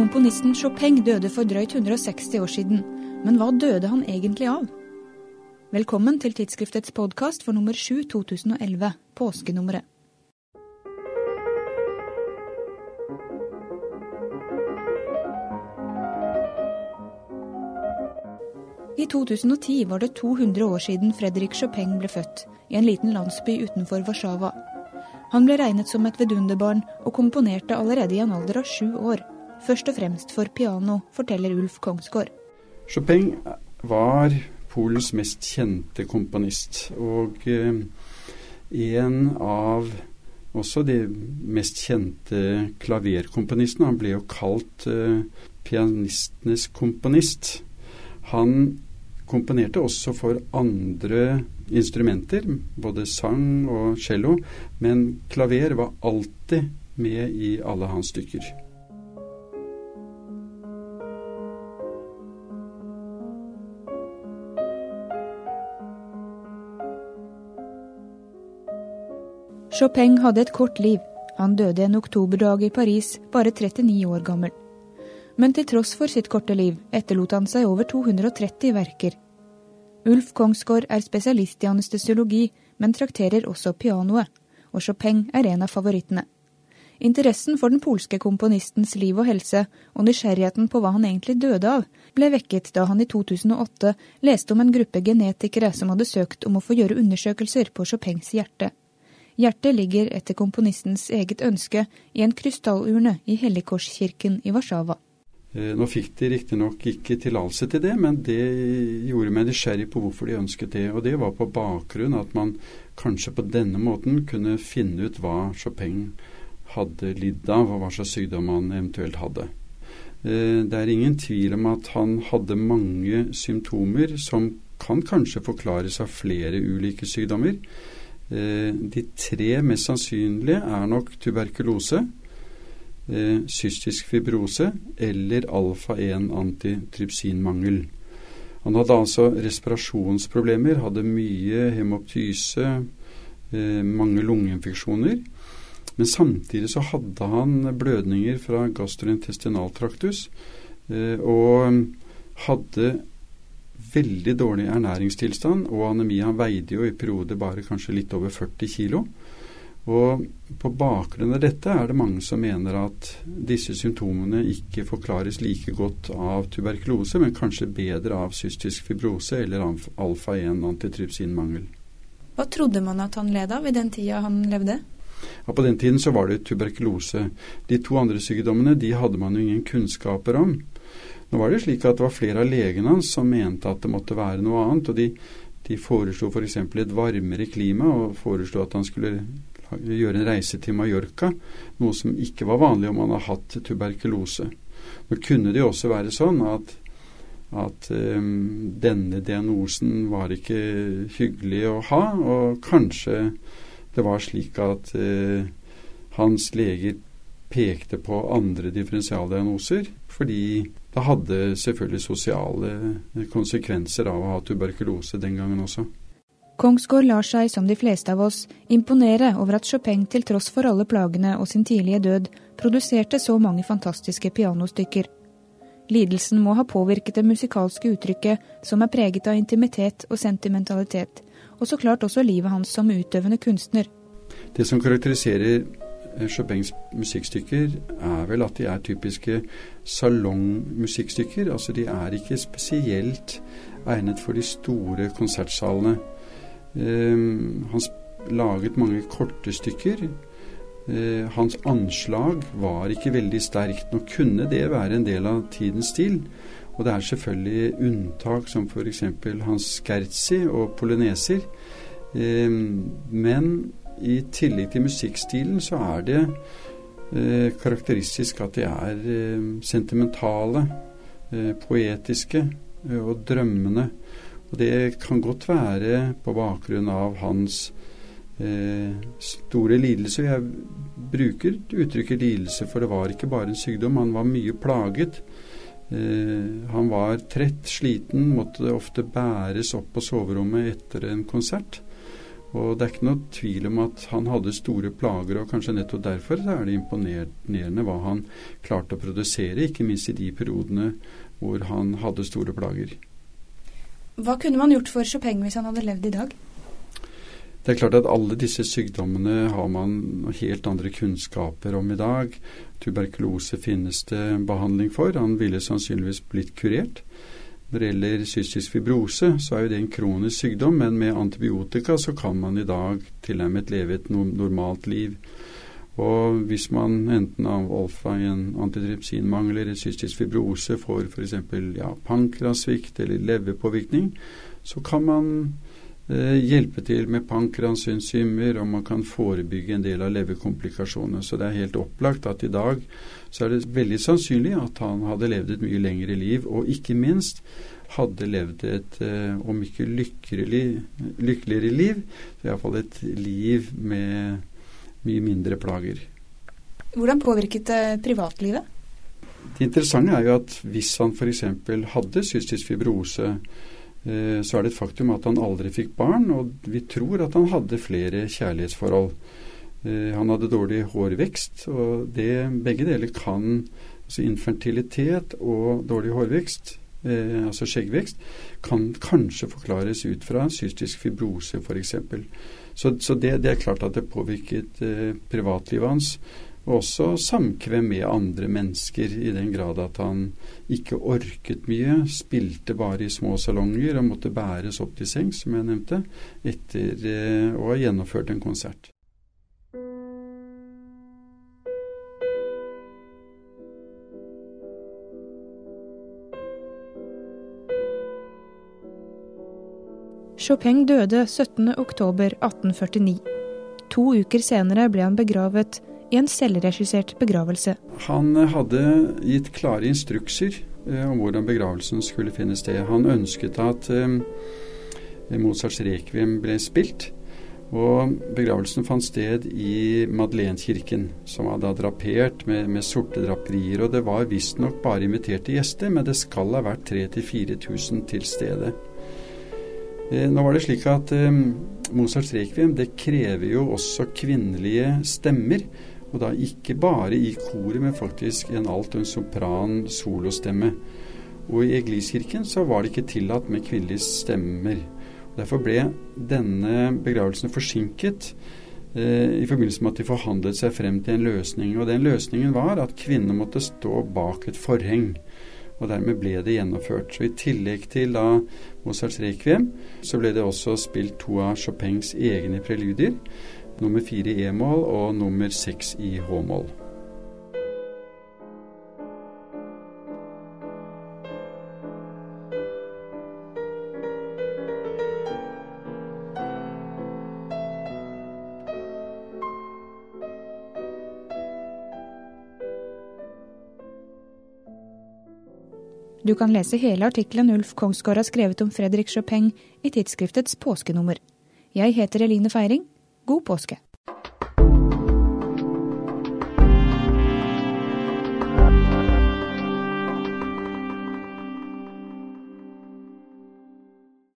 Komponisten Chopin døde for drøyt 160 år siden, men hva døde han egentlig av? Velkommen til tidsskriftets podkast for nummer 7 2011, påskenummeret. I 2010 var det 200 år siden Fredrik Chopin ble født, i en liten landsby utenfor Warszawa. Han ble regnet som et vidunderbarn, og komponerte allerede i en alder av sju år. Først og fremst for piano, forteller Ulf Kongsgård. Chopin var Polens mest kjente komponist, og eh, en av også de mest kjente klaverkomponistene. Han ble jo kalt eh, pianistenes komponist. Han komponerte også for andre instrumenter, både sang og cello, men klaver var alltid med i alle hans stykker. Chopin hadde et kort liv. Han døde en oktoberdag i Paris, bare 39 år gammel. Men til tross for sitt korte liv etterlot han seg over 230 verker. Ulf Kongsgård er spesialist i anestesiologi, men trakterer også pianoet, og Chopin er en av favorittene. Interessen for den polske komponistens liv og helse, og nysgjerrigheten på hva han egentlig døde av, ble vekket da han i 2008 leste om en gruppe genetikere som hadde søkt om å få gjøre undersøkelser på Chopins hjerte. Hjertet ligger etter komponistens eget ønske i en krystallurne i Helligkorskirken i Warszawa. Eh, nå fikk de riktignok ikke tillatelse til det, men det gjorde meg nysgjerrig på hvorfor de ønsket det. Og det var på bakgrunn at man kanskje på denne måten kunne finne ut hva Chopin hadde lidd av, og hva slags sykdom han eventuelt hadde. Eh, det er ingen tvil om at han hadde mange symptomer som kan kanskje forklares av flere ulike sykdommer. Eh, de tre mest sannsynlige er nok tuberkulose, eh, cystisk fibrose eller alfa-1-antitrypsinmangel. Han hadde altså respirasjonsproblemer, hadde mye hemoptyse, eh, mange lungeinfeksjoner. Men samtidig så hadde han blødninger fra gastrointestinaltraktus, og hadde veldig dårlig ernæringstilstand og anemi. Han veide jo i perioder bare kanskje litt over 40 kilo. Og på bakgrunn av dette er det mange som mener at disse symptomene ikke forklares like godt av tuberkulose, men kanskje bedre av cystisk fibrose eller alfa-1 antitrypsinmangel. Hva trodde man at han led av i den tida han levde? Ja, På den tiden så var det tuberkulose. De to andre sykdommene de hadde man jo ingen kunnskaper om. Nå var det slik at det var flere av legene hans som mente at det måtte være noe annet. og De, de foreslo f.eks. For et varmere klima, og foreslo at han skulle gjøre en reise til Mallorca, noe som ikke var vanlig om han har hatt tuberkulose. Nå kunne det jo også være sånn at, at um, denne diagnosen var ikke hyggelig å ha, og kanskje det var slik at uh, hans leger pekte på andre differensialdiagnoser, fordi det hadde selvfølgelig sosiale konsekvenser av å ha tuberkulose den gangen også. Kongsgård lar seg, som de fleste av oss, imponere over at Chopin til tross for alle plagene og sin tidlige død, produserte så mange fantastiske pianostykker. Lidelsen må ha påvirket det musikalske uttrykket, som er preget av intimitet og sentimentalitet, og så klart også livet hans som utøvende kunstner. Det som karakteriserer Chopins musikkstykker er vel at de er typiske salongmusikkstykker. Altså de er ikke spesielt egnet for de store konsertsalene. Um, han laget mange korte stykker. Uh, hans anslag var ikke veldig sterkt. Nå kunne det være en del av tidens stil. Og det er selvfølgelig unntak som f.eks. hans skerzi og poloneser. Um, men i tillegg til musikkstilen så er det eh, karakteristisk at de er eh, sentimentale, eh, poetiske eh, og drømmende. Og det kan godt være på bakgrunn av hans eh, store lidelse. Jeg bruker uttrykket lidelse, for det var ikke bare en sykdom. Han var mye plaget. Eh, han var trett, sliten, måtte ofte bæres opp på soverommet etter en konsert. Og det er ikke noe tvil om at han hadde store plager, og kanskje nettopp derfor er det imponerende hva han klarte å produsere, ikke minst i de periodene hvor han hadde store plager. Hva kunne man gjort for Chopin hvis han hadde levd i dag? Det er klart at alle disse sykdommene har man helt andre kunnskaper om i dag. Tuberkulose finnes det behandling for. Han ville sannsynligvis blitt kurert. Når det gjelder cystisk fibrose, så er jo det en kronisk sykdom, men med antibiotika så kan man i dag tilnærmet leve et normalt liv. Og hvis man enten av alfa i en antitrepsinmangel eller cystisk fibrose får f.eks. Ja, pankrasvikt eller leverpåvirkning, så kan man hjelpe til med pankeransynsymer, og man kan forebygge en del av leverkomplikasjonene. Så det er helt opplagt at i dag så er det veldig sannsynlig at han hadde levd et mye lengre liv, og ikke minst hadde levd et, eh, om ikke lykkelig, lykkeligere liv, så iallfall et liv med mye mindre plager. Hvordan påvirket det privatlivet? Det interessante er jo at hvis han f.eks. hadde cystisk fibrose, eh, så er det et faktum at han aldri fikk barn, og vi tror at han hadde flere kjærlighetsforhold. Eh, han hadde dårlig hårvekst, og det, begge deler kan altså Infertilitet og dårlig hårvekst, eh, altså skjeggvekst, kan kanskje forklares ut fra cystisk fibrose f.eks. Så, så det, det, er klart at det påvirket eh, privatlivet hans. Og også samkvem med andre mennesker, i den grad at han ikke orket mye. Spilte bare i små salonger og måtte bæres opp til sengs, som jeg nevnte, etter eh, å ha gjennomført en konsert. Chopin døde 17.10.1849. To uker senere ble han begravet i en selvregissert begravelse. Han hadde gitt klare instrukser eh, om hvordan begravelsen skulle finne sted. Han ønsket at eh, Mozarts rekviem ble spilt. Og begravelsen fant sted i Madeleinekirken, som da drapert med, med sorte draperier. Og det var visstnok bare inviterte gjester, men det skal ha vært 3000-4000 til stede. Eh, nå var det slik at eh, Mozarts rekviem det krever jo også kvinnelige stemmer. Og da ikke bare i koret, men faktisk en alt og en sopran solostemme. Og i Egliskirken så var det ikke tillatt med kvinnelige stemmer. Derfor ble denne begravelsen forsinket eh, i forbindelse med at de forhandlet seg frem til en løsning. Og den løsningen var at kvinnene måtte stå bak et forheng og dermed ble det gjennomført. Så I tillegg til da Mozarts rekviem, så ble det også spilt to av Chopins egne preludier. Nummer fire i e-moll og nummer seks i h-moll. Du kan lese hele artikkelen Ulf Kongsgaard har skrevet om Fredrik Chopin i tidsskriftets påskenummer. Jeg heter Eline Feiring. God påske.